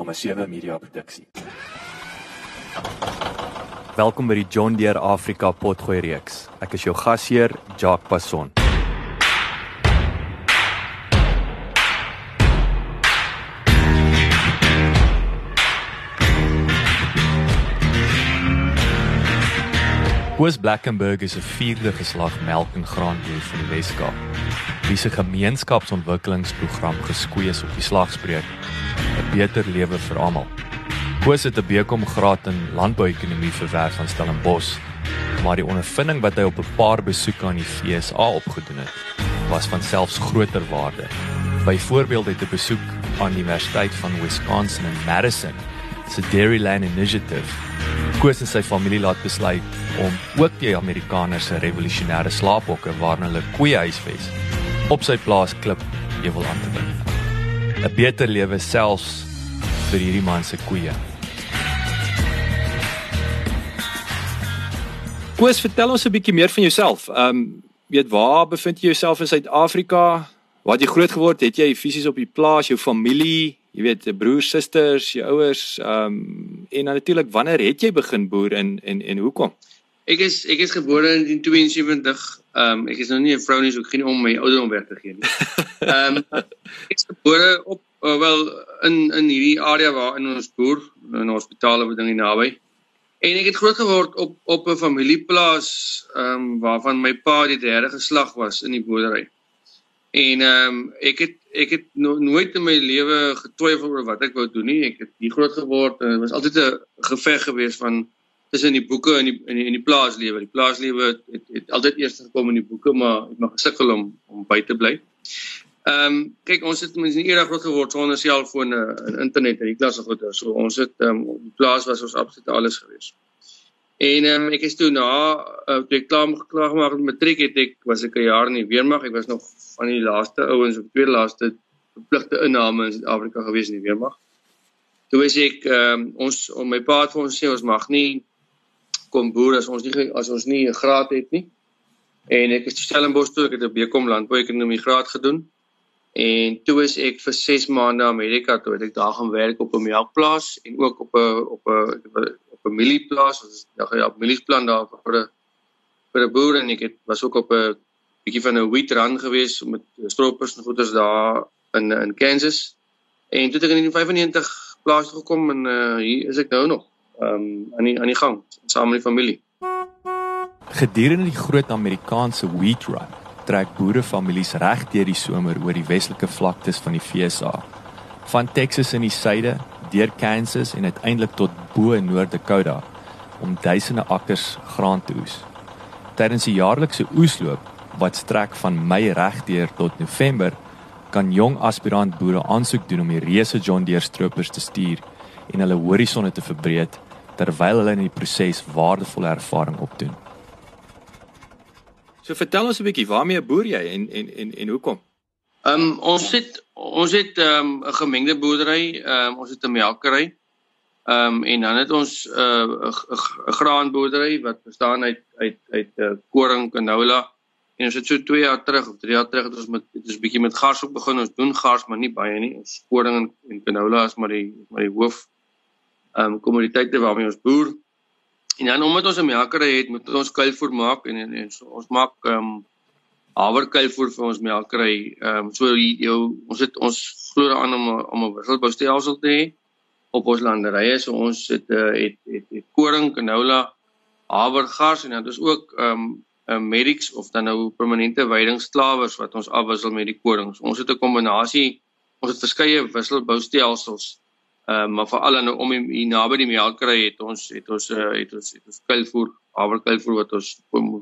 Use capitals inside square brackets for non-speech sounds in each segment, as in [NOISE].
nommer 7 Media Produksie. Welkom by die John Deere Afrika Potgooi reeks. Ek is jou gasheer, Jacques Passon. Koos Blackenberg is 'n vierde geslag melk en graanboer van die Weskaap. Wie se gemeenskapsontwikkelingsprogram geskwee is op die slagspreuk beter lewe vir almal. Koos het 'n BCom graad in landbouekonomie verwerf van Stellenbosch, maar die ondervinding wat hy op 'n paar besoeke aan die FSA opgedoen het, was van selfs groter waarde. Byvoorbeeld het 'n besoek aan die Universiteit van Wisconsin in Madison se Dairyland Initiative Koos en sy familie laat besluit om ook die Amerikaners se revolusionêre slaaphokke waarin hulle koeie huisves op sy plaas klip ewel aan te bring. 'n Beter lewe selfs vir hierdie man se koeie. Koos, vertel ons 'n bietjie meer van jouself. Ehm, um, weet waar bevind jy jouself in Suid-Afrika? Waar het jy groot geword? Het jy fisies op die plaas, jou familie, jy weet, broers, susters, jou ouers, ehm um, en natuurlik wanneer het jy begin boer en en en hoekom? Ek is ek is gebore in 72. Ehm um, ek is nou nie 'n vrou nie, so ek geen om my ouderdom weg te gee nie. [LAUGHS] Ehm um, ek is gebore op uh, wel in in hierdie area waar in ons boer in 'n hospitaal of ding naby. En ek het groot geword op op 'n familieplaas ehm um, waarvan my pa die derde geslag was in die boerdery. En ehm um, ek het ek het no, nooit in my lewe getwyfel oor wat ek wou doen nie. Ek het hier groot geword en dit was altyd 'n geveg geweest van tussen die boeke en die in die, die plaaslewe. Die plaaslewe het, het, het altyd eers gekom in die boeke, maar ek mag gesukkel om om by te bly. Ehm um, kyk ons het mens in eerder groot geword sonder selfone en internet en die klasse goeie. So ons het ehm um, die plaas was ons absoluut alles geweest. En ehm um, ek is toe na uh, toe ek klaar klaar gemaak met matriek het ek was ek 'n jaar in die weermag. Ek was nog van die laaste ouens of tweede laaste verpligte inname in Suid-Afrika gewees in die weermag. Toe is ek ehm um, ons om my pa het vir ons sê ons mag nie kom boer as ons nie as ons nie 'n graad het nie. En ek is Stellenbosch toe ek het 'n BCom landbouekonomie graad gedoen. En toe is ek vir 6 maande Amerika toe het ek daar gaan werk op 'n melkplaas en ook op 'n op 'n familieplaas ons nou ja op mieliesplan daar vir 'n vir 'n boer en ek het was ook op 'n bietjie van 'n wheat run gewees met stroopers en goeders daar in in Kansas en toe het ek in 95 plaas toe gekom en uh, hier is ek nou nog um, aan die aan die gang saam met die familie Gedurende die groot Amerikaanse wheat run trek boerefamilies reg deur die somer oor die westelike vlaktes van die FSA van Texas in die suide deur Kansas en uiteindelik tot bo in Noord-Dakota om duisende akkers graan te oes. Tydens die jaarlikse oesloop wat strek van Mei regdeur tot November, kan jong aspirant boere aansoek doen om die reuse John Deere stroopers te stuur en hulle horisonne te verbreek terwyl hulle in die proses waardevolle ervaring opdoen. So vertel ons 'n bietjie, waarmee boer jy en en en en hoekom? Ehm um, ons het ons het ehm, 'n um, gemengde boerdery, ehm um, ons het 'n melkery. Ehm um, en dan het ons 'n uh, 'n graanboerdery wat bestaan uit uit uit uh, koring, canola. En ons het so 2 jaar terug of 3 jaar terug het ons met het ons bietjie met gars ook begin. Ons doen gars, maar nie baie nie. Ons koring en, en canola is maar die maar die hoof ehm um, kommoditeite waarmee ons boer. En dan omdat ons 'n melkery het, moet ons kuilvoer maak en, en, en so, ons maak ehm um, haverkuilvoer vir ons melkery. Ehm um, so jou ons het ons glo daaraan om om 'n wisselboustelsel te hê op ons landerye. So ons het uh, het, het het koring, canola, havergas en dan is ook ehm um, uh, medics of dan nou permanente weidingsklawers wat ons afwissel met die korings. Ons het 'n kombinasie ons het verskeie wisselboustelsels. Ehm um, maar veral nou om hier naby die melkery het ons het ons uh, het ons het ons kuilvoer, haverkuilvoer wat ons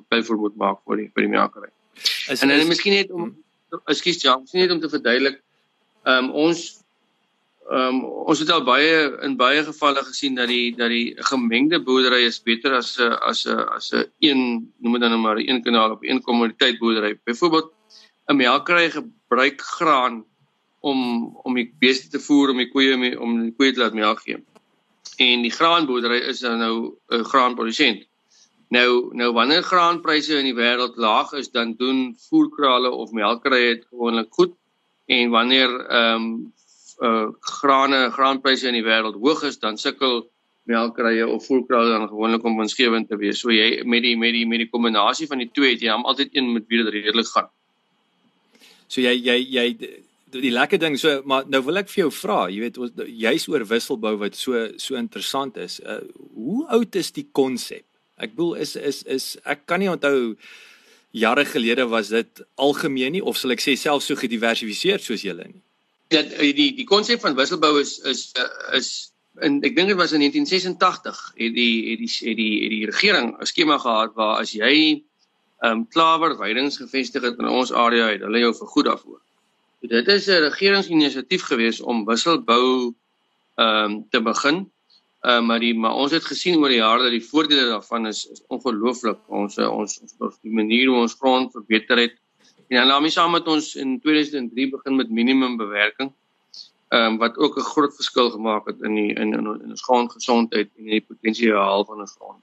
kuilvoer moet maak vir die vir die melkery. Is, en dan is, miskien net om ekskuus ja, miskien net om te verduidelik. Ehm um, ons ehm um, ons het al baie in baie gevalle gesien dat die dat die gemengde boerdery is beter as 'n as 'n as 'n een noem dit dan nou maar een kanaal op een kommoditeit boerdery. Byvoorbeeld 'n melkery gebruik graan om om die beeste te voer om die koeie om die, om die koeie te laat melk gee. En die graanboerdery is dan nou 'n graanprodusent. Nou nou wanneer graanpryse in die wêreld laag is, dan doen voerkrale of melkerye dit gewoonlik goed. En wanneer ehm um, uh grane graanpryse in die wêreld hoog is, dan sukkel melkrye of voerkraal dan gewoonlik om winsgewend te wees. So jy met die met die met die kombinasie van die twee het jy hom altyd een met wie dit redelik gaan. So jy jy jy die lekker ding so maar nou wil ek vir jou vra, jy weet ons juis oor wisselbou wat so so interessant is. Uh, hoe oud is die konsep? Ek bedoel is is is ek kan nie onthou jare gelede was dit algemeen nie of sal ek sê selfs so gediversifiseerd soos julle nie. Dat die die konsep van wisselbou is is is en ek dink dit was in 1986 het die het die het die het die regering 'n skema gehad waar as jy ehm um, klawer weidings gevestig het in ons area het hulle jou vergoed daarvoor. Dit is 'n regeringsinisiatief gewees om wisselbou ehm um, te begin. Ehm uh, maar die maar ons het gesien oor die jare dat die voordele daarvan is, is ongelooflik. Ons ons ons die manier hoe ons grond verbeter het. En dan daarmee saam met ons in 2003 begin met minimum bewerking ehm um, wat ook 'n groot verskil gemaak het in die in in, in ons grondgesondheid en die potensiaal van ons grond.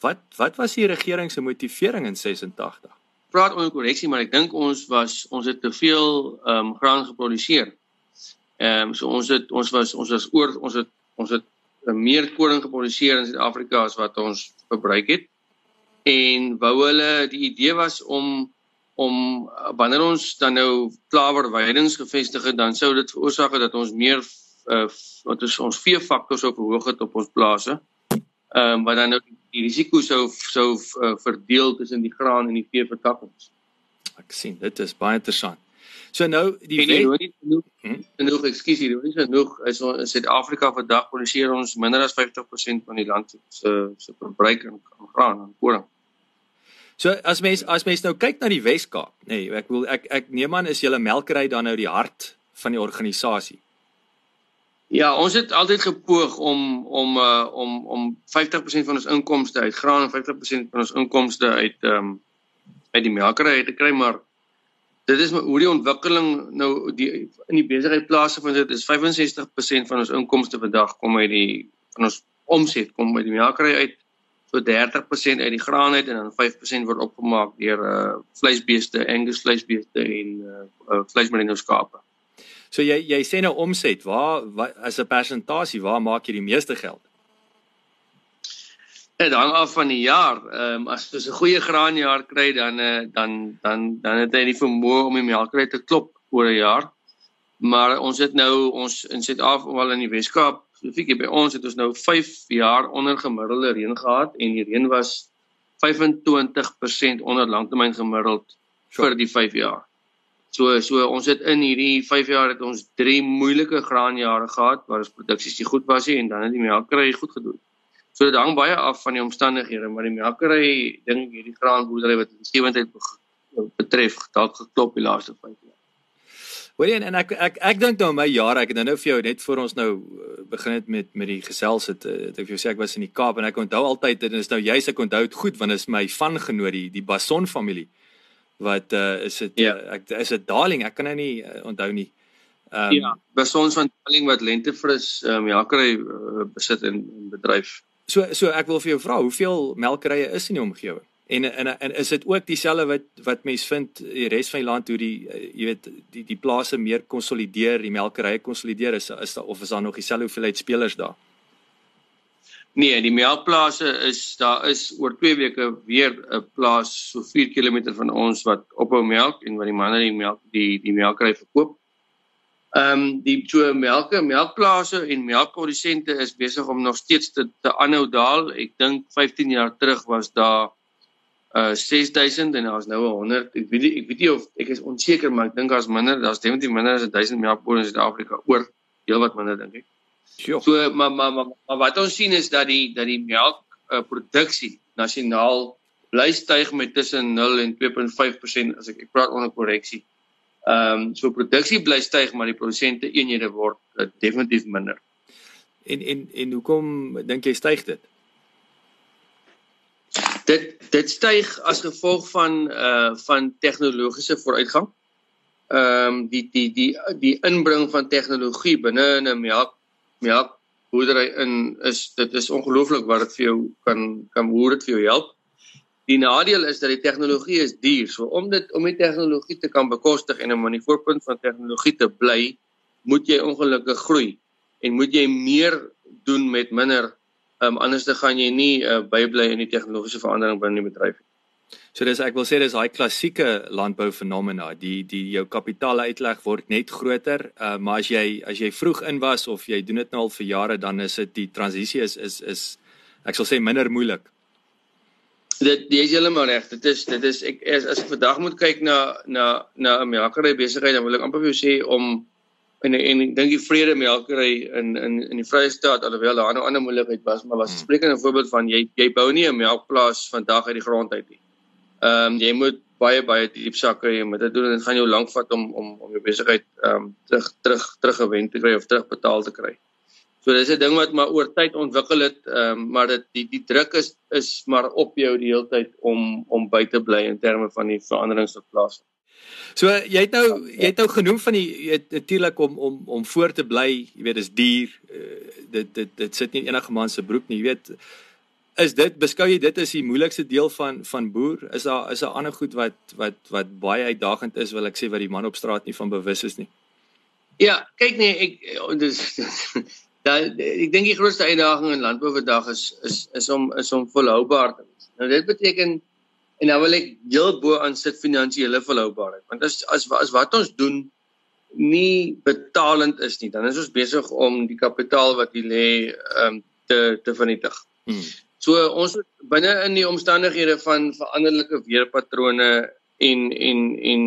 Wat wat was die regering se motivering in 86? Praat onder korreksie, maar ek dink ons was ons het te veel ehm um, graan geproduseer. Ehm um, so ons het ons was ons was oor ons het ons het meer koring geproduseer in Suid-Afrika as wat ons verbruik het. En wou hulle die idee was om om uh, wanneer ons dan nou klawer weidings gevestig het, dan sou dit veroorsaak dat ons meer uh, wat is ons vee faktors sou verhoog het op ons plase. Ehm um, wat dan nou die risiko sou sou uh, verdeel tussen die graan en die vee vertakkings. Ek sien, dit is baie interessant. So nou die en wet nie genoeg, hmm? genoeg ekskuus hier, nie genoeg is ons in Suid-Afrika vandag produseer ons minder as 50% van die land se se verbruik aan graan en koring. So as mens as mens nou kyk na die Wes-Kaap, nê, nee, ek wil ek ek neem aan is julle melkery dan nou die hart van die organisasie. Ja, ons het altyd gepoog om om uh om om 50% van ons inkomste uit graan en 50% van ons inkomste uit ehm um, uit die melkery te kry, maar dit is hoe die ontwikkeling nou die in die besigheid plase van dit is 65% van ons inkomste vandag kom uit die van ons omset kom uit die melkery uit so 30% uit die graan uit en dan 5% word opgemaak deur uh vleisbeeste, Angus vleisbeeste en uh, uh vleismerino skape. So jy jy sê nou omset, waar wat as 'n persentasie, waar maak jy die meeste geld? Dit hang af van die jaar. Ehm um, as jy 'n goeie graanjaar kry dan uh, dan dan dan het jy die vermoë om die melkry te klop oor 'n jaar. Maar ons het nou ons in Suid-Afrika, wel in die Weskaap spesifiek by ons het ons nou 5 jaar onder gemiddelde reën gehad en die reën was 25% onder langtermyn gemiddeld vir die 5 jaar. So so ons het in hierdie 5 jaar het ons 3 moeilike graanjare gehad waar ons produksie se goed was en dan het die melkery goed gedoen. So dit hang baie af van die omstandighede, maar die melkery dink hierdie graanboerdery wat gewendheid betref dalk geklop die laaste 5 jaar. Hoorie en, en ek ek ek, dink nou my jare ek het nou, nou vir jou net voor ons nou eh, begin het met met die gesels het eh, het ek vir jou sê ek was in die Kaap en ek onthou altyd dit is nou juist ek onthou dit goed want dit is my van genoot die die Bason familie wat uh, is dit ja. uh, ek is dit Darling ek kan nou nie uh, onthou nie. Ehm um, Ja, Bason van Darling wat lentefris ehm um, ja kry uh, besit en, en bedryf. So so ek wil vir jou vra hoeveel melkerye is in die omgewing? En en en is dit ook dieselfde wat wat mense vind die res van die land hoe die uh, jy weet die die plase meer konsolideer, die melkerye konsolideer is is daar of is daar nog dieselfde hoeveelheid spelers daar? Nee, die melkplase is daar is oor 2 weke weer 'n plaas so 4 km van ons wat ophou melk en wat die manne die melk die die melkery verkoop. Ehm um, die so melke melkplase en melkprodusente is besig om nog steeds te te aanhou daal. Ek dink 15 jaar terug was daar uh 6000 en daar's nou 100. Ek weet ek weet nie of ek is onseker maar ek dink daar's minder, daar's definitief minder as 1000 melkbone in Suid-Afrika oor heel wat minder dink ek. Sure. So maar, maar maar maar wat ons sien is dat die dat die melk uh, produksie nasionaal bly styg met tussen 0 en 2.5% as ek ek praat onder korreksie. Ehm um, so produksie bly styg maar die produsente eenhede word uh, definitief minder. En en en hoekom dink jy styg dit? Dit dit styg as gevolg van uh van tegnologiese vooruitgang. Ehm um, die die die die inbring van tegnologie binne in 'n melk melk boerdery in is dit is ongelooflik wat dit vir jou kan kan hoe dit vir jou help. Die nadeel is dat die tegnologie is duur. So om dit om die tegnologie te kan bekostig en om aan die voorpunt van tegnologie te bly, moet jy ongelukkig groei en moet jy meer doen met minder um, anders dan gaan jy nie uh, bybly in die tegnologiese verandering binne die bedryf nie. So dis ek wil sê dis daai klassieke landbou fenomena, die die jou kapitaal uitleg word net groter, uh, maar as jy as jy vroeg in was of jy doen dit nou al vir jare dan is dit die transisie is is is ek sal sê minder moeilik. Dit jy is heeltemal reg. Dit is dit is ek as, as ek vandag moet kyk na na na 'n melkery besigheid dan wil ek amper vir jou sê om en en ek dink die vrede melkery in in in die Vrye State alhoewel daar 'n ander moeilikheid was, maar was 'n hmm. sprekende voorbeeld van jy jy bou nie 'n melkplaas vandag uit die grond uit nie. Ehm um, jy moet baie baie diep sakke hê met dit doen en dit gaan jou lank vat om om om jou besigheid ehm um, terug terug teruggewend te kry of terugbetaal te kry. So dis 'n ding wat maar oor tyd ontwikkel het, ehm um, maar dit die die druk is is maar op jou die hele tyd om om by te bly in terme van die veranderings wat plaasvind. So jy het nou jy het nou genoem van die jy het natuurlik om om om voor te bly, jy weet dis duur. Uh, dit dit dit sit nie enige man se broek nie, jy weet is dit beskou jy dit as die moeilikste deel van van boer? Is daar is daar ander goed wat wat wat baie uitdagend is, wil ek sê wat die man op straat nie van bewus is nie? Ja, kyk nee, ek [LAUGHS] dis dan ek dink die grootste uitdaging in landbou vandag is is is om is om volhoubaar te wees. Nou dit beteken en nou wil ek heel bo aan sit finansiële volhoubaarheid. Want as as as wat ons doen nie betalend is nie, dan is ons besig om die kapitaal wat hier lê um, te te vernietig. Hmm. So ons binne in die omstandighede van veranderlike weerpatrone en en en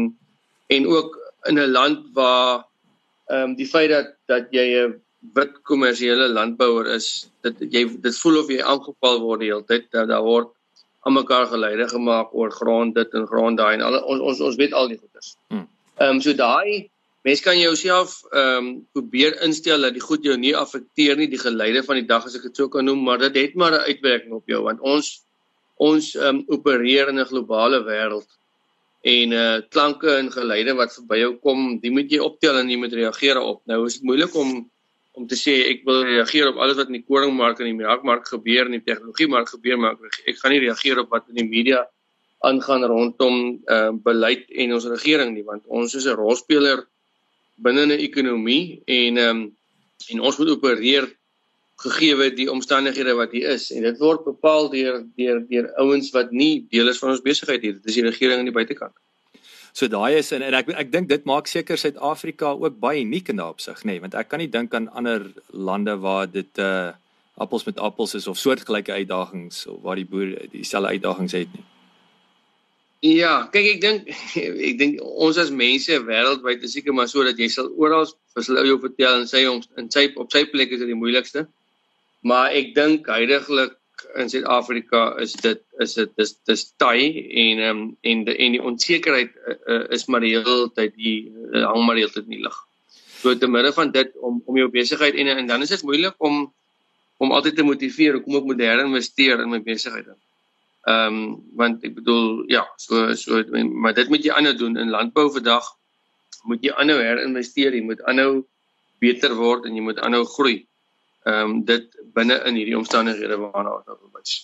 en ook in 'n land waar ehm um, die feit dat dat jy 'n wit kommersiële landbouer is, dit jy dit voel of jy aangeval word die hele tyd dat daar word aan mekaar geleide gemaak oor grond dit en grond daai en al ons ons ons weet al die goeders. Hmm. Ehm um, so daai Mens kan jouself ehm um, probeer instel dat die goed jou nie affekteer nie, die geleide van die dag as ek dit sou kan noem, maar dit het maar 'n uitwerking op jou want ons ons ehm um, opereer in 'n globale wêreld en eh uh, klanke en geleide wat verby jou kom, die moet jy optel en jy moet reageer op. Nou is dit moeilik om om te sê ek wil reageer op alles wat in die koringmark en die melkmark gebeur en die tegnologiemark gebeur, maar ek, ek gaan nie reageer op wat in die media aangaan rondom ehm uh, beleid en ons regering nie, want ons is 'n rolspeler binne 'n ekonomie en ehm um, en ons moet opereer gegee die omstandighede wat hier is. En dit word bepaal deur deur deur ouens wat nie deel is van ons besigheid hier. Dit is die regering aan die buitekant. So daai is en, en ek ek dink dit maak seker Suid-Afrika ook baie uniek in daardie opsig nê nee, want ek kan nie dink aan ander lande waar dit uh appels met appels is of soortgelyke uitdagings of waar die boere dieselfde uitdagings het nie Ja, kyk ek dink [LAUGHS] ek dink ons as mense wêreldwyd is seker maar so dat jy sal oral vir jou vertel en sê ons in sy op sy plek is dit die moeilikste. Maar ek dink heidaglik in Suid-Afrika is dit is dit dis dis taai en um, en de, en die onsekerheid uh, is maar die hele tyd die uh, hang maar die hele tyd in die lug. So te midde van dit om om jou besigheid en en dan is dit moeilik om om altyd te motiveer om ook modern investeer in my besigheid. Ehm um, want ek bedoel ja, so so maar dit moet jy aanhou doen in landbou vandag. Moet jy aanhou herinvesteer, jy moet aanhou beter word en jy moet aanhou groei. Ehm um, dit binne in hierdie omstandighede waarna ons nou verwys.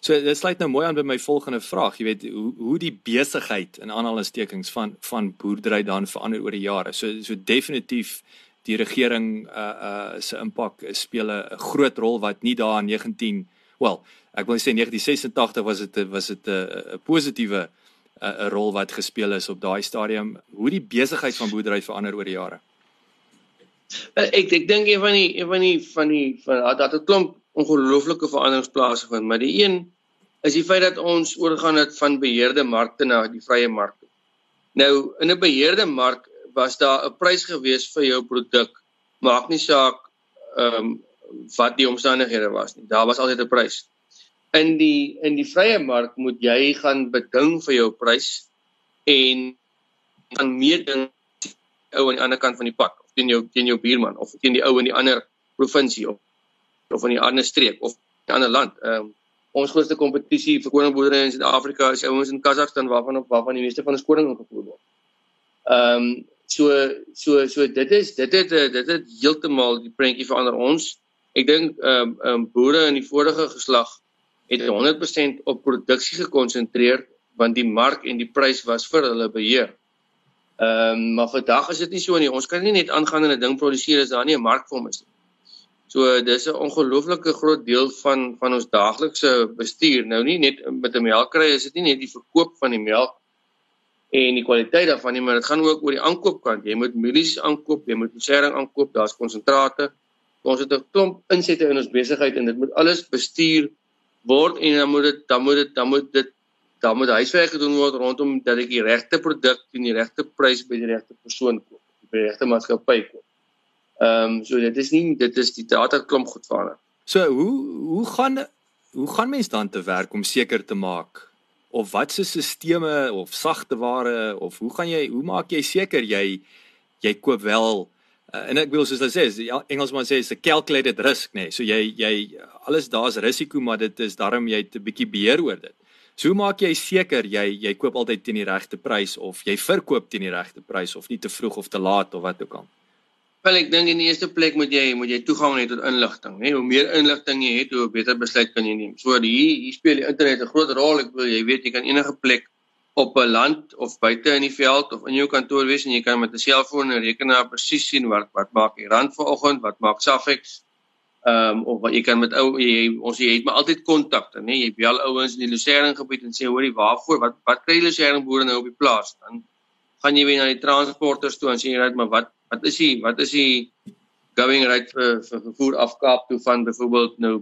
So dit sluit nou mooi aan by my volgende vraag. Jy weet hoe hoe die besigheid in aanhalingstekens van van boerdery dan verander oor die jare. So so definitief die regering uh uh se impak speel 'n groot rol wat nie daar in 19 wel ek wil sê 1986 was dit was dit 'n positiewe 'n rol wat gespeel is op daai stadium hoe die besigheid van boerdery verander oor die jare. Ek ek dink een van die een van die van die van dat dit klomp ongelooflike veranderings plaasvind, maar die een is die feit dat ons oorgaan het van beheerde markte na die vrye mark. Nou in 'n beheerde mark was daar 'n prys gewees vir jou produk. Maak nie saak ehm um, wat die omstandighede was nie. Daar was altyd 'n prys in die in die vrye mark moet jy gaan beding vir jou prys en gaan meeding ou aan die ander kant van die pad of teen jou teen jou buurman of teen die ou in die ander provinsie of of in die ander streek of 'n ander land. Ehm um, ons grootste kompetisie vir koringboerdery in Suid-Afrika is ouens in Kazakhstan waarvan op waarvan die meeste van ons koring ingevoer word. Ehm um, so so so dit is dit het dit het heeltemal die prentjie verander ons. Ek dink ehm ehm um, boere in die vorige geslag het 100% op produksie gekonsentreer want die mark en die prys was vir hulle beheer. Ehm um, maar vandag is dit nie so nie. Ons kan nie net aangaan en 'n ding produseer as daar nie 'n mark vir hom is nie. So dis 'n ongelooflike groot deel van van ons daaglikse bestuur. Nou nie net met 'n melkry is dit nie net die verkoop van die melk en die kwaliteit daarvan nie, maar dit gaan ook oor die aankoopkant. Jy moet mielies aankoop, jy moet besering aankoop, daar's konsentrate. Ons het 'n klomp insette in ons besigheid en dit moet alles bestuur word en dan moet dit dan moet dit dan moet dit dan moet huiswerk gedoen word rondom dat ek die regte produk teen die regte prys by die regte persoon koop, by die regte maatskappy koop. Ehm um, so dit is nie dit is die data klomp goed verander. So hoe hoe gaan hoe gaan mense dan te werk om seker te maak of wat se sisteme of sagte ware of hoe gaan jy hoe maak jy seker jy jy koop wel uh, en ek wil soos hulle sê ja, Engelsman sê is a calculated risk nê nee. so jy jy alles daar's risiko maar dit is daarom jy 'n bietjie beheer oor dit. So hoe maak jy seker jy jy koop altyd teen die regte prys of jy verkoop teen die regte prys of nie te vroeg of te laat of wat ook al? Wel ek dink in die eerste plek moet jy moet jy toegang hê tot inligting, hè. Hoe meer inligting jy het, hoe beter besluit kan jy neem. So hier hier speel die internet 'n groot rol. Ek wil jy weet jy kan enige plek op 'n land of buite in die veld of in jou kantoor wees en jy kan met 'n selfoon en rekenaar presies sien wat wat maak die rand vanoggend, wat maak Safex, Ehm um, of wat jy kan met ou jy ons jy het maar altyd kontakte, nê? Jy bel ouens in die Lucerne gebied en sê hoorie waarvoor wat wat kry Lucerne boere nou op die plaas? Dan gaan jy weer na die transporters toe en sê jy net maar wat wat is die wat is die going rate vir vir vervoer af Kaap toe van byvoorbeeld nou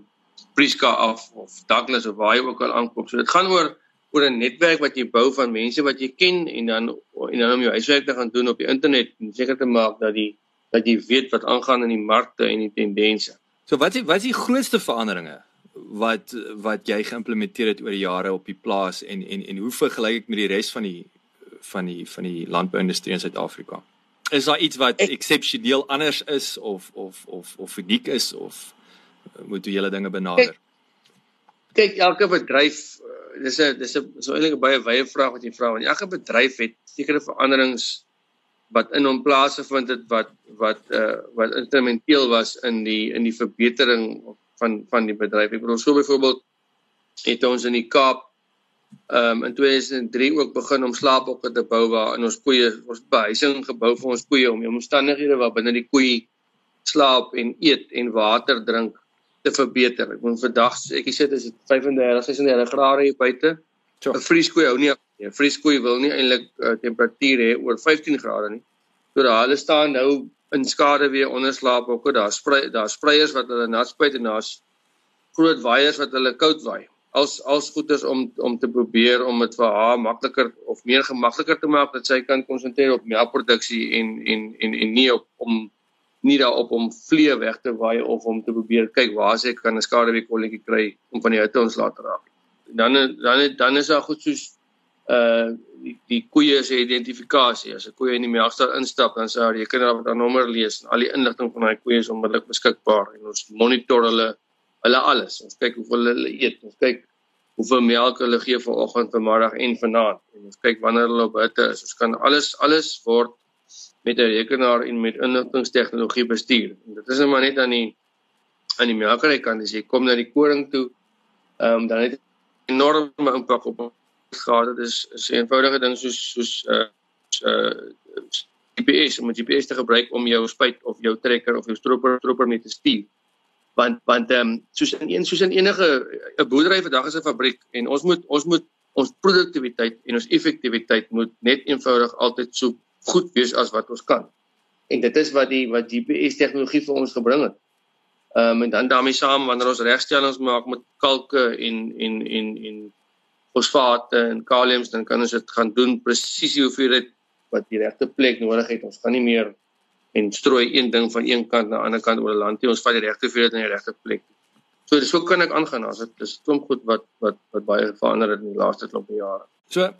Prieska af of Douglas of waar jy ook al aankom. So dit gaan oor oor 'n netwerk wat jy bou van mense wat jy ken en dan en dan om jou huiswerk te gaan doen op die internet en seker te maak dat die dat jy weet wat aangaan in die markte en die tendense. So wat is wat is die grootste veranderinge wat wat jy geïmplementeer het oor die jare op die plaas en en en hoe vergelyk ek met die res van die van die van die landbouindustrie in Suid-Afrika? Is daar iets wat eksepsioneel anders is of of of of uniek is of moet jy hele dinge benader? Kyk, elke bedryf eh, dis 'n dis 'n so eintlik 'n baie wye vraag wat jy vra want elke bedryf het sekere veranderings wat in hom plaasgevind het wat wat uh wat instrumenteel was in die in die verbetering van van die bedryf. Ek bedoel so byvoorbeeld het ons in die Kaap um in 2003 ook begin om slaaphokke te bou waar in ons koeie ons behuising gebou vir ons koeie om die omstandighede waar binne die koei slaap en eet en water drink te verbeter. Ek moet vandag ek sê dit is 35 36 grade hier buite. 'n Vrieskoei hou nie 'n vrieskoei wil nie eintlik uh, temperatuur hê oor 15 grade nie. So daar hulle staan nou in skade weer onder slaap ook. Daar sprei daar spreiers wat hulle nat spuit en daar's groot waaiers wat hulle koud waai. Als als goeders om om te probeer om dit vir haar makliker of meer gemakliker te maak dat sy kan konsentreer op melkproduksie en en en en nie op om nie daarop om vlee weg te waai of om te probeer kyk waar sy kan 'n skaduwee kolletjie kry om van die hitte ons laat raak. Dan dan dan is daar goed soos uh die, die koeie se identifikasie. As 'n koe in die melkstal instap, dan sê jy kan daar 'n nommer lees en al die inligting van daai koeie is onmiddellik beskikbaar en ons monitor hulle hulle alles. Ons kyk hoeveel hulle eet, ons kyk hoeveel melk hulle gee vanoggend, vanmiddag en vanaand en ons kyk wanneer hulle op hitte is. Ons kan alles alles word met 'n rekenaar en met inligtingstegnologie bestuur. En dit is nou maar net aan die aan die melkery kant as jy kom na die koring toe, ehm um, dan het enorme impak op gehad het is 'n eenvoudige ding soos soos uh uh GPS om GPS te gebruik om jou spuit of jou trekker of jou stroper stroper mee te stuur. Want want ehm um, soos in een soos in enige 'n boerdery vandag is 'n fabriek en ons moet ons moet ons produktiwiteit en ons effektiwiteit moet net eenvoudig altyd so goed wees as wat ons kan. En dit is wat die wat GPS tegnologie vir ons gebring het. Ehm um, en dan daarmee saam wanneer ons regstellings maak met kalke en en en en fosfate en kaliums dan kan ons dit gaan doen presies hoeveel dit wat die regte plek nodig het. Ons gaan nie meer en strooi een ding van een kant na 'n ander kant oor 'n land nie. Ons vat die regte hoeveelheid in die regte plek. So dis so kan ek aangaan as dit is klomp goed wat wat wat baie verander het in die laaste klomp jare. So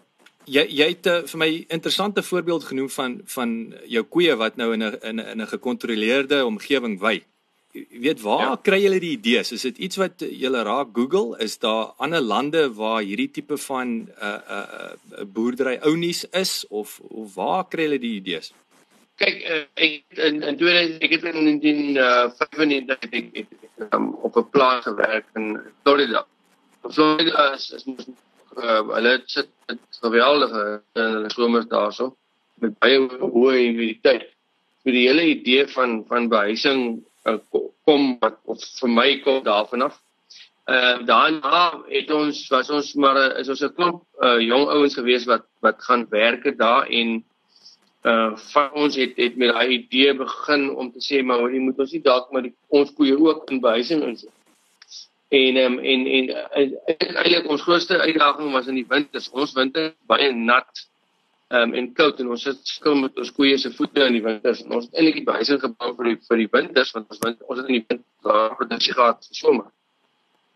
jy jy het uh, vir my interessante voorbeeld genoem van van jou koeie wat nou in 'n in 'n 'n gekontroleerde omgewing wy weet waar ja. kry julle die idees? Is dit iets wat julle raak Google? Is daar ander lande waar hierdie tipe van 'n uh, 'n uh, boerdery ounies is of of waar kry julle die idees? Kyk, uh, ek in in tweede ek het in 1995 uh, ek, ek, ek um, op 'n plaas gewerk in Florida. Florida is is uh, hulle sit geweldige in hulle somers daarso. met baie hoë humiditeit. So die hele idee van van behuising uh, kom wat of vir my kom daarvan af. Ehm uh, daarna het ons was ons maar is ons 'n klomp uh, jong ouens gewees wat wat gaan werk daar en uh van ons het het met daai idee begin om te sê maar hoe moet ons nie dalk maar die, ons koeie ook in behuising insit. En um, en en eintlik ons grootste uitdaging was in die winter. Ons winter baie nat um, en koud en ons sit skil met ons koeie se voete in die winters. En ons het eintlik die behuising gebou vir die vir die winters want ons wind, ons het in die winter daar produksie gehad vir somer.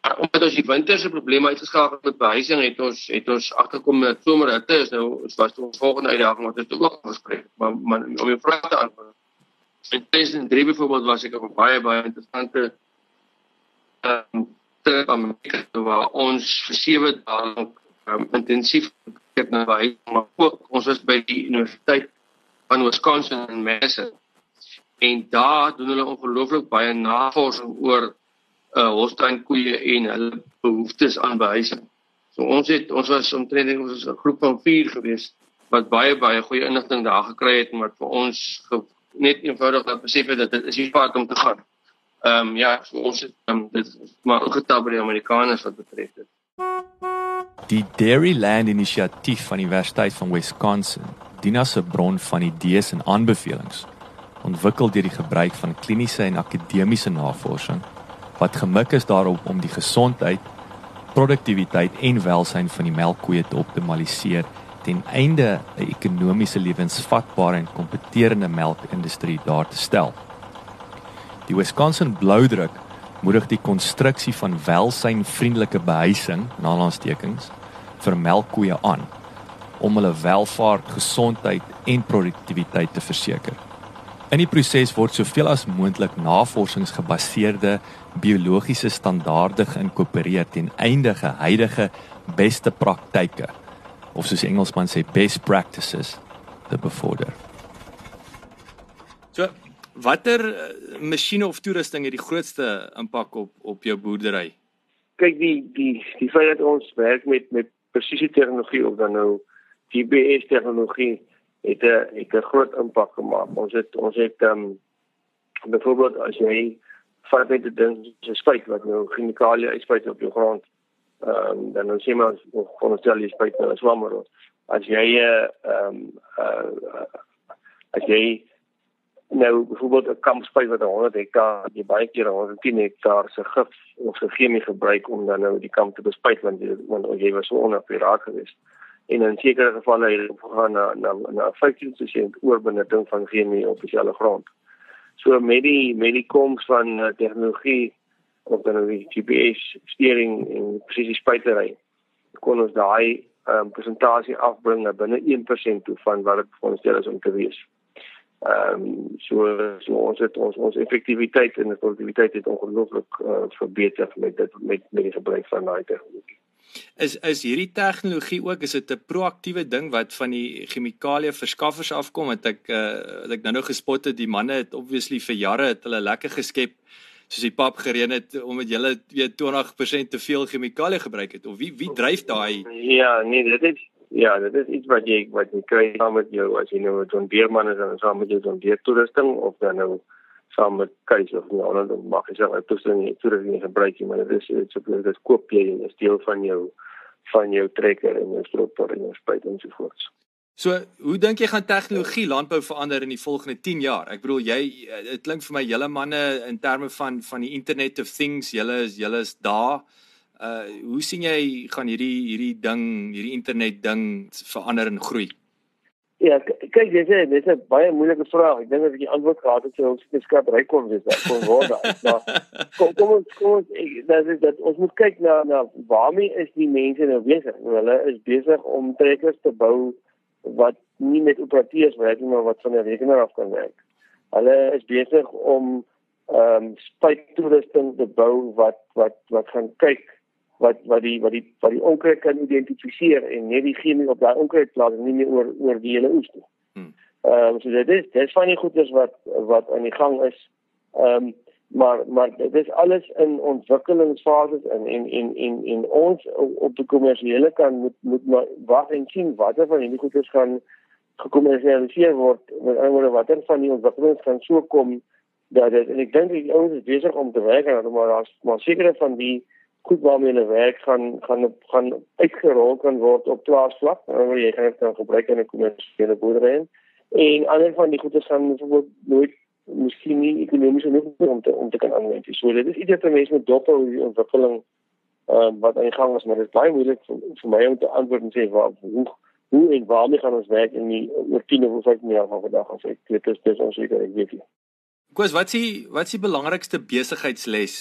Maar omdat ons die winter se probleme uitgeskakel met behuising het ons het ons agterkom met somerhitte is nou was ons volgende uitdaging wat ons ook gespreek maar, maar om jou vraag te antwoord. In 2003 byvoorbeeld was ek op baie baie interessante ehm Amerika waar ons vir 7 dae lank um, intensief kyk na baie maar ook ons was by die universiteit van Wisconsin in Madison en daar doen hulle ongelooflik baie navorsing oor uh Holstein koeie en hulle behoeftes aan behuising. So ons het ons was omtrent ons was 'n groep van 4 gewees wat baie baie goeie inligting daar gekry het en wat vir ons net eenvoudig dat besef het dat dit is die pad om te gaan. Ehm um, ja, ons het um, dit maar ook getab by die Amerikaners wat betref dit. Die Dairyland Inisiatief van die Universiteit van Wisconsin dien as 'n bron van idees en aanbevelings ontwikkel deur die gebruik van kliniese en akademiese navorsing wat gemik is daarop om die gesondheid, produktiwiteit en welsyn van die melkkoeie te optimaliseer ten einde 'n ekonomiese lewensvatbare en kompeterende melkindustrie daar te stel. Die Wisconsin Bloudruk moedig die konstruksie van welsynvriendelike behuising, nalanstekens, vir melkkoeie aan om hulle welvaart, gesondheid en produktiwiteit te verseker. In die proses word soveel as moontlik navorsingsgebaseerde biologiese standaarde geïnkorporeer ten einde huidige beste praktyke of soos Engelsman sê best practices te bevorder. So, watter masjiene of toerusting het die grootste impak op op jou boerdery? Kyk die die die feit dat ons werk met met presisie tegnologie of dan nou GPS tegnologie het 'n het 'n groot impak gemaak. Ons het ons het ehm um, byvoorbeeld as jy vat net 'n ding so spuit wat nou chemikalieë uitspuit op jou grond. Ehm um, dan dan sien ons ons veronderstel jy spuit nou swammer. As jy uh, ehm um, uh, as jy nou byvoorbeeld 'n kampspuit wat 100 hektaar, jy baie keer 110 hektaar se gif of se chemie gebruik om dan nou die kamp te bespuit want jy want jy was so onapparaat geweest en in sekere gevalle het hulle gegaan na na na 50% oorbenutting van chemie op dieselfde grond. So met die met die koms van uh, tegnologie op dan die GPS sturing en presisie spuitery kon ons daai um, presentasie afbring na binne 1% toe van wat dit veronderstel is om te wees. Ehm um, so so ons het ons ons effektiwiteit en produktiwiteit het ongelooflik uh, verbeter met dit met met die gebruik van daai tegnologie. Is is hierdie tegnologie ook is dit 'n proaktiewe ding wat van die chemikalie verskaffers afkom want ek uh, ek nou nou gespot het die manne het obviously vir jare het hulle lekker geskep soos die pap gereën het omdat hulle weet 20% te veel chemikalie gebruik het of wie wie dryf daai Ja nee dit is ja dit is iets wat jy wat jy kry saam met jou as jy nou 'n beerman is en saam met jou dan beer toerusting of dan nou saam met keuse of ander dan mag jy sê ek toets nie toets nie gebruik nie maar dit is dit is dit koop jy en is deel van jou van jou trekker en jou stroper en jou spuit en so voort. So, hoe dink jy gaan tegnologie landbou verander in die volgende 10 jaar? Ek bedoel jy dit klink vir my julle manne in terme van van die internet of things, julle is julle is daar. Uh hoe sien jy gaan hierdie hierdie ding, hierdie internet ding verander en groei? Ja, kyk, dis 'n dis 'n baie moeilike vraag. Ek dink as ek die antwoord gehad het, sou ons skep ry kon wees. Kon word. Maar kom kom ons kom ons dat is dat ons moet kyk na na waarmee is die mense nou besig? Hulle is besig om trekkers te bou wat nie met operateurs werk nie, maar wat van 'n rekenaar af kan werk. Hulle is besig om ehm um, spuittoerusting te bou wat wat wat gaan kyk wat wat die wat die wat die onkruid kan identifiseer en net die chemie op daai onkruid plaas nie meer oor oor die hele oes nie. Hmm. Ehm um, so dit is dis van die goeders wat wat aan die gang is. Ehm um, maar maar dit is alles in ontwikkelingsfases en en en en en ons op die kommersiële kan moet moet maar wag en sien watter van hierdie goeders gaan gekommersialiseer word, met ander woorde watter van die ontwikkelings gaan so kom dat dit en ek dink die ouens is besig om te werk aan maar daar's maar sekere van die goed waarmee hulle werk gaan gaan gaan uitgerol kan word op plaasvlak. Nou jy gaan dit gebruik in 'n kommersiële boerdery en ander van die goede gaan byvoorbeeld nooit miskien nie ekonomies genoeg om te om te kan aanwend. So dit is iets wat mense moet dop hou die ontwikkeling ehm um, wat aan die gang is, maar dit is baie moeilik vir, vir my om te antwoord en sê waar hoe hoe en waarmee gaan ons werk in die oor 10 of 15 jaar van vandag af. Ek dit is onseker, ek weet nie. Koos, wat is die wat is die belangrikste besigheidsles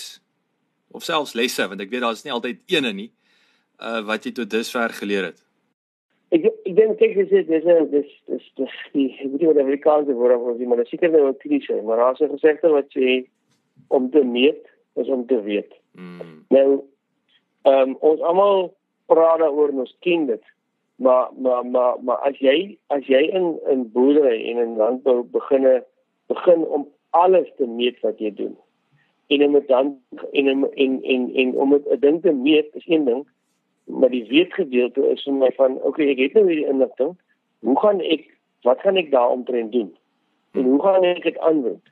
of selfs lesse want ek weet daar's nie altyd eene nie uh wat jy tot dusver geleer het. Ek ek dink kyk dis dis dis dis dis dis die ek weet nie wat Amerikaans woord of wat jy maar seker nou 'n klise maar daar's 'n gesegde wat sê om te meet is om te weet. Mm. Nou ehm um, ons almal praat daaroor ons ken dit maar maar maar maar as jy as jy in in boerdery en in landbou beginne begin om alles te meet wat jy doen. En om dan en en en en, en om 'n ding te meet is een ding, maar die weetgedeelte is vir my van okay, ek het nou hierdie inligting. Hoe gaan ek wat gaan ek daaromtrent doen? En hoe gaan ek dit aanwend?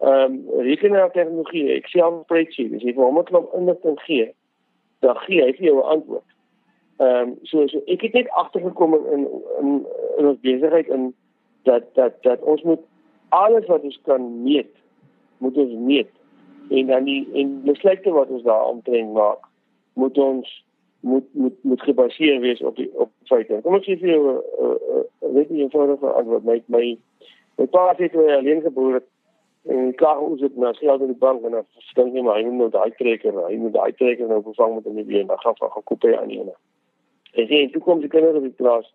Ehm um, rekenaartegnologie, ek sê al spreadsheet, as jy vir hom 'n klomp inligting gee, dan gee hy vir jou 'n antwoord. Ehm um, so so ek het net agtergekom in in in, in ons besigheid in dat dat dat ons moet alles wat ons kan meet, moet ons meet. En dan die en besluite wat ons daar omtrent maak, moet ons moet moet moet gebaseer wees op die op feite. Kom ek sê vir jou 'n uh, uh, weet nie eenvoudige antwoord my my my pa alleen geboor en klaar ons het nou geld in die bank en dan stink nie maar hy moet nou daai trekker, hy moet daai trekker nou vervang met 'n nuwe een. Dan gaan van gekoop hy aan die ene. En sien, toe kom die kinders op die klas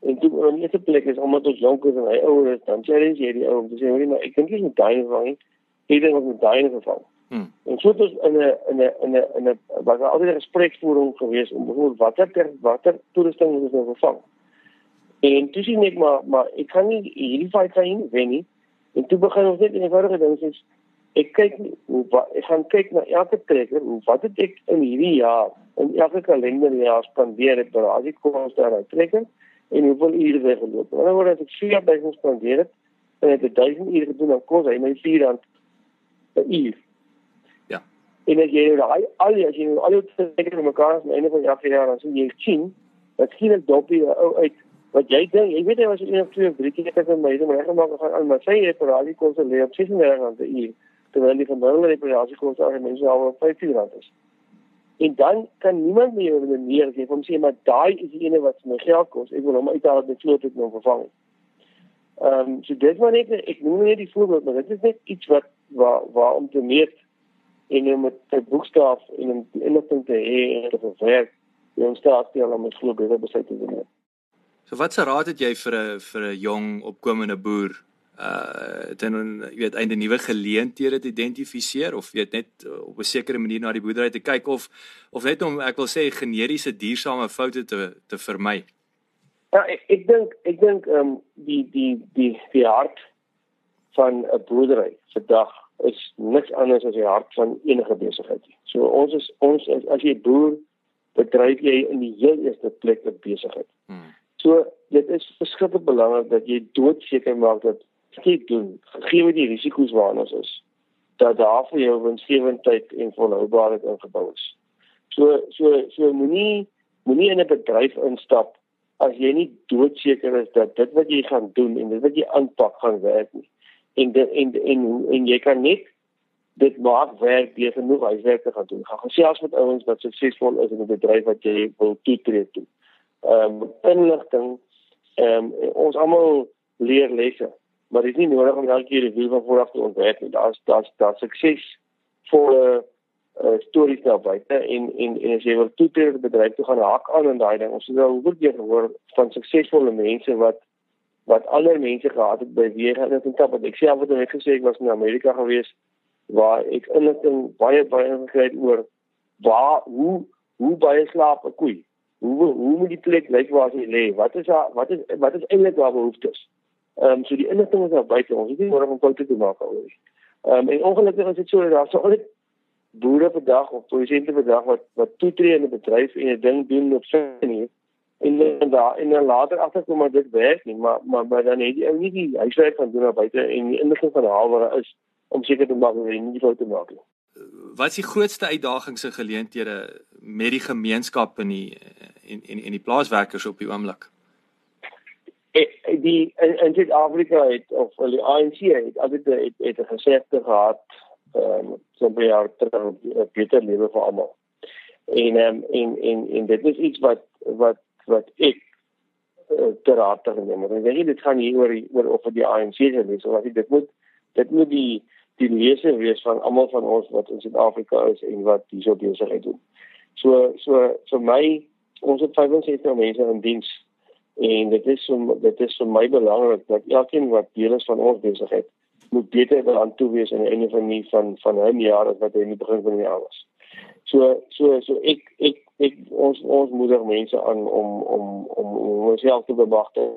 En toe in die eerste plek is omdat ons jonk is en hy ouer is, dan challenge jy die ou om te sê, "Hoekom maar ek dink jy moet daai vang nie. Jy dink ons moet daai vervang." Hmm. En so het ons in 'n in 'n in 'n in 'n was daar altyd 'n gespreksvoering geweest om bijvoorbeeld watter ter watter toerusting moet ons nou vervang. En toe sien ek maar maar ek kan nie hierdie fight kan nie wen nie. En toe begin ons net in 'n eenvoudige ding sê ek kyk hoe ek gaan kyk na elke trekker, hoe wat het ek in hierdie jaar in elke kalenderjaar spandeer het by die koste daai trekker en hoeveel ure hy geloop. En dan word as ek 4000 spandeer het en ek het 1000 ure gedoen dan kos hy my 4 per uur. Ja. En as jy nou al die as jy al die seker mekaar aan einde van die jaar dan sien jy sien dat sien ek dopie ou uit wat jy dink jy weet hy was een of twee of drie keer het my maar reg gemaak gaan aan maar sy het vir al die kos lê op 36 rand per uur terwyl die gemiddelde reparasie kos aan mense al op 15 rand is. En dan kan niemand meer redeneer sê van sê maar daai is die ene wat my geld kos. Ek wil hom uithaal met vloot ek nou vervang. Ehm um, so dit maar net ek noem net die voorbeeld maar dit is net iets wat waar waar om te meet en om met 'n boekstaaf en 'n inligting te hê en te verwerk. Jy ontstaat jy al met vloot beter besluit te neem. So wat se raad het jy vir 'n vir 'n jong opkomende boer uh dan jy weet einde nuwe geleenthede te identifiseer of weet net uh, op 'n sekere manier na die boerdery te kyk of of net om ek wil sê generiese diersame foute te te vermy. Ja, ek ek dink ek dink ehm um, die die die die hart van 'n boerdery vandag is niks anders as die hart van enige besigheid. So ons is ons is, as jy boer bedryf jy in die heel eerste plek 'n besigheid. Hmm. So dit is verskriklik belangrik dat jy doodseker maak dat skep doen gegee die risiko's waarna ons is dat daar vir jou winsgewendheid en volhoubaarheid ingebou is. So so so moenie moenie in 'n bedryf instap as jy nie doodseker is dat dit wat jy gaan doen en dit wat jy aanpak gaan werk nie. En en en en jy kan net dit maak werk deur genoeg huiswerk te gaan doen. Gaan gesels met ouens wat suksesvol is in 'n bedryf wat jy wil toetree toe. Ehm um, inligting ehm um, ons almal leer lesse maar dit is nie nodig om elke keer die wiel van vooraf te ontwerp nie. Daar's daar's daar sukses vir 'n uh, stories daar buite en en en as jy wil toetree by bedryf toe gaan haak aan in daai ding. Ons het al hoeveel keer gehoor van suksesvolle mense wat wat ander mense gehad het by wie hulle dit tap. Ek al wat ek gesê ek was in Amerika gewees waar ek inligting baie baie gekry het oor waar hoe hoe baie slaap 'n koei. Hoe hoe moet die plek lyk waar hy lê? Wat is daar wat is wat is eintlik waar behoeftes? Ehm um, so die inligting is daar buite ons. Dit is nodig om foute te maak oor. Ehm um, en ongelukkig is dit so dat daar so altyd boere vandag of produsente vandag wat wat toetree in 'n bedryf en 'n ding doen op sy manier en en daar en dan later agterkom maar dit werk nie maar maar maar dan het jy ou nie die huiswerk van doen na buite en die inligting van haal waar is om seker te maak dat jy nie foute maak nie. Wat is die grootste uitdagings en geleenthede met die gemeenskap in die en en en die plaaswerkers op die oomblik? Eh, die in, in Suid-Afrika het of die ANC het altyd het, het 'n gesegde gehad ehm um, so baie jaar terug beter lewe vir almal. En ehm um, en en en dit is iets wat wat wat ek uh, te raad te neem. Ek dink dit gaan hier oor oor of die ANC is of wat dit moet dit moet die die lese wees van almal van ons wat in Suid-Afrika is en wat hierso besigheid doen. So so vir my ons het 65 mense in diens en dit is so dit is vir my belangrik dat elkeen wat deel is van ons besigheid moet beter aan toe wees aan die einde van die van van 'n jaar as wat hy in die begin van die jaar was. So so so ek ek ek ons ons moedig mense aan om om om om homself te bemagtig.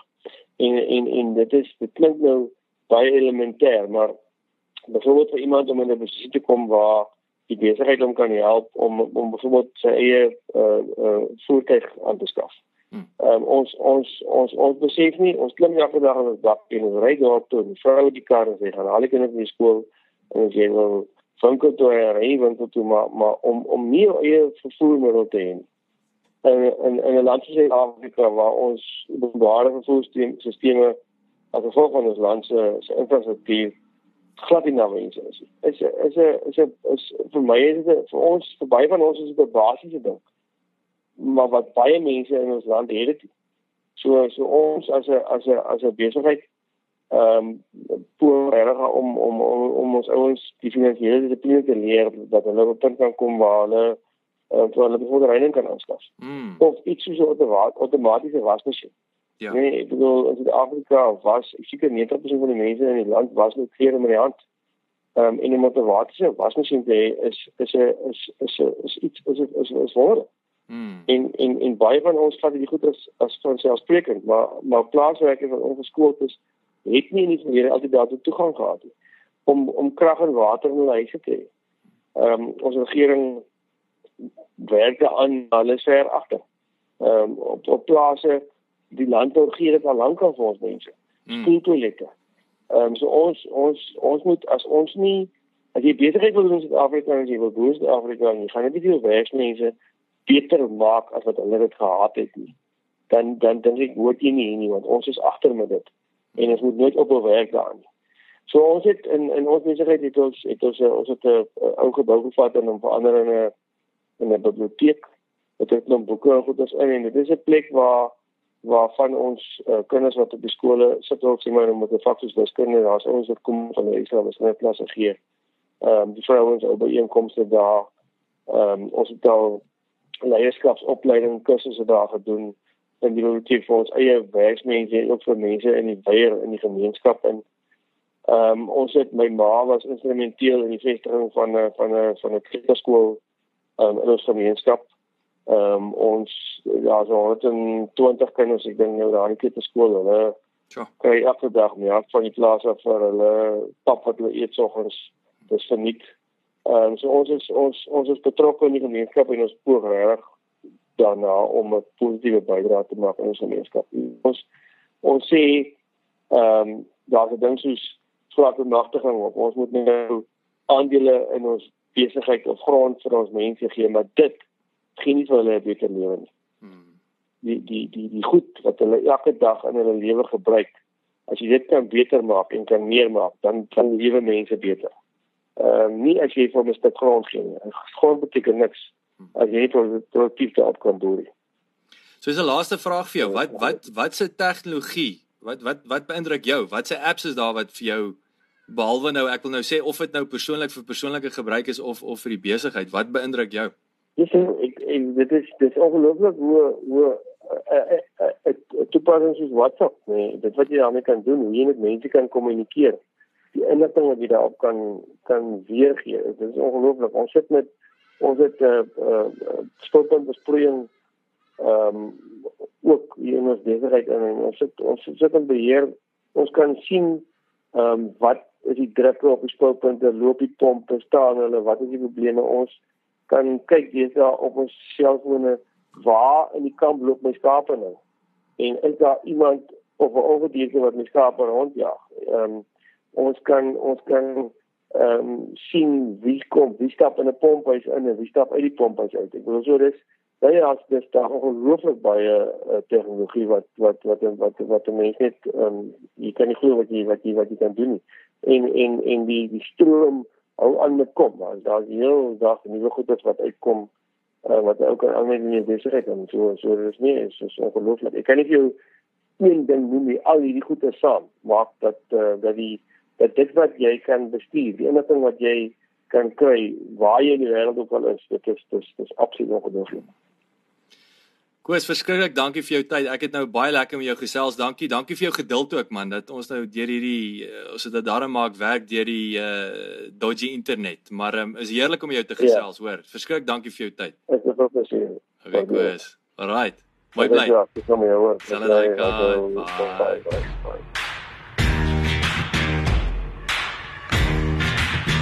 En en en dit is dit klink nou baie elementêr, maar byvoorbeeld vir iemand om in 'n posisie te kom waar die besigheid hom kan help om om byvoorbeeld sy eie uh uh voertuig aan te skaf. Hmm. Um, ons ons ons ons besef nie ons klim elke dag op 'n dak en ons ry daar toe en vrou die kar en sê gaan haal die kinders by skool en jy wil winkel toe en ry winkel toe maar maar om om nie eie vervoermiddel te hê in in in 'n land soos Afrika waar ons openbare vervoerstelsels as gevolg van ons land se se infrastruktuur glad nie nou eens is. Is is 'n is 'n is vir my is dit vir ons vir baie van ons is dit 'n basiese ding. Maar wat baie mense in ons land het dit. So so ons as 'n as 'n as 'n besigheid ehm um, probeer om om om om ons ouens die finansiële dissipline te leer dat hulle op 'n punt kan kom waar hulle uh, vir hulle bevordering kan aanskaf. Mm. Of iets soos 'n outomatiese wasmasjien. Ja. Nee, ek bedoel in Suid-Afrika was seker 90% van die mense in die land was met klere met die hand. Ehm um, en 'n outomatiese wasmasjien te hê is is 'n is is is iets is is is, is wonderlik. Mm. En en en baie van ons vat dit goed as as van selfsprekend, maar maar plaaswerkers wat ongeskoold is, het nie in die verlede altyd daartoe toegang gehad nie om om krag en water in hulle huise te hê. Ehm um, ons regering werk aan alles ver agter. Ehm um, op op plase die landbou gee dit al lank al vir ons mense. Hmm. Skooltoilette. Ehm um, so ons ons ons moet as ons nie as jy besigheid wil doen in Suid-Afrika en jy wil boer in Afrika en jy gaan net nie veel werksmense beter maak as wat hulle dit gehad het nie. Dan dan dink ek hoort jy nie nie want ons is agter met dit en ons moet nooit ophou werk daaraan. So ons het in in ons besigheid het ons het ons ons het 'n ou gebou gevat en hom verander in 'n in 'n biblioteek. Dit het nou boeke en goeders in en dit is 'n plek waar waar van ons uh, kinders wat op die skole sit ook sê maar met 'n soos wiskunde daar's ons wat kom van die Israel is net klasse gee. Ehm um, die vrouens op by inkomste daar. Ehm um, ons het al leierskapsopleiding kursusse daar gedoen en die biblioteek vir ons eie werksmense en ook vir mense in die weier in die gemeenskap en ehm um, ons het my ma was instrumenteel in die vestiging van 'n van 'n van 'n kleuterskool ehm um, in ons gemeenskap. Ehm um, ons ja so het 'n 20 kinders ek dink nou daar in die kleuterskool hulle Ja. Kry elke dag meer van die plaas af vir hulle pap wat hulle eet soggens. Dis verniet. Ehm um, so ons is ons ons is betrokke in die gemeenskap en ons poog reg daarna om 'n positiewe bydrae te maak in ons gemeenskap. Ons ons sê ehm um, daar's 'n ding soos swart bemagtiging op. Ons moet nou aandele in ons besigheid of grond vir ons mense gee, maar dit gee nie vir hulle 'n beter lewe nie. Hmm. Die die die die goed wat hulle elke dag in hulle lewe gebruik. As jy dit kan beter maak en kan meer maak, dan kan lewe mense beter. Ehm um, nie as jy vir 'n stuk grond gee nie. Grond beteken niks as jy produktief daarop kan boer. So is 'n laaste vraag vir jou. Wat wat wat se tegnologie? Wat wat wat beïndruk jou? Wat se apps is daar wat vir jou behalwe nou ek wil nou sê of dit nou persoonlik vir persoonlike gebruik is of of vir die besigheid, wat beïndruk jou? Dis ek en dit is dis ongelooflik hoe hoe 'n toepassing soos WhatsApp, nee, dit wat jy daarmee kan doen, hoe jy met mense kan kommunikeer. Die inligting wat jy daarop kan kan weergee, dit is ongelooflik. Ons sit met ons het 'n uh, uh, stoppunt besproeiing ehm um, ook in ons besigheid en ons sit ons sit in beheer ons kan sien ehm um, wat is die drukke op die spoelpunte loop die pompe staan hulle wat is die probleme ons kan kyk dis daar op ons selfone waar in die kamp loop my skape nou? En is daar iemand of 'n ongedierte wat my skape rondjag? Ehm um, ons kan ons kan ehm um, sien wie kom, wie stap in 'n pomphuis in en wie stap uit die pomphuis uit. Ek bedoel so dis baie as dis daar ongelooflik baie uh, tegnologie wat wat wat wat wat die mens net ehm um, jy kan nie glo wat jy wat jy wat jy kan doen nie. En en en die die stroom hou aan met kom. Daar's daar heel dag nuwe goedes wat uitkom uh, wat ook aan met die besigheid en so so dis nie is so ongelooflik. Ek kan nie vir jou een ding noem nie. Al hierdie goedes saam maak dat uh, dat die dat dit wat jy kan bestuur, die enigste ding wat jy kan kry waar jy in die wêreld ook al is, dit is dis dis absoluut ongelooflik. Koos, verskriklik dankie vir jou tyd. Ek het nou baie lekker met jou gesels. Dankie. Dankie vir jou geduld ook man dat ons nou deur hierdie uh, ons het dit daarom maak werk deur die uh dodgy internet. Maar um, is heerlik om jou te gesels, ja. hoor. Verskriklik dankie vir jou tyd. Ek is ook besier. Okay, Koos. Alright. Mooi bly. Ja, ek kom hier hoor. Bye. Bye. Bye.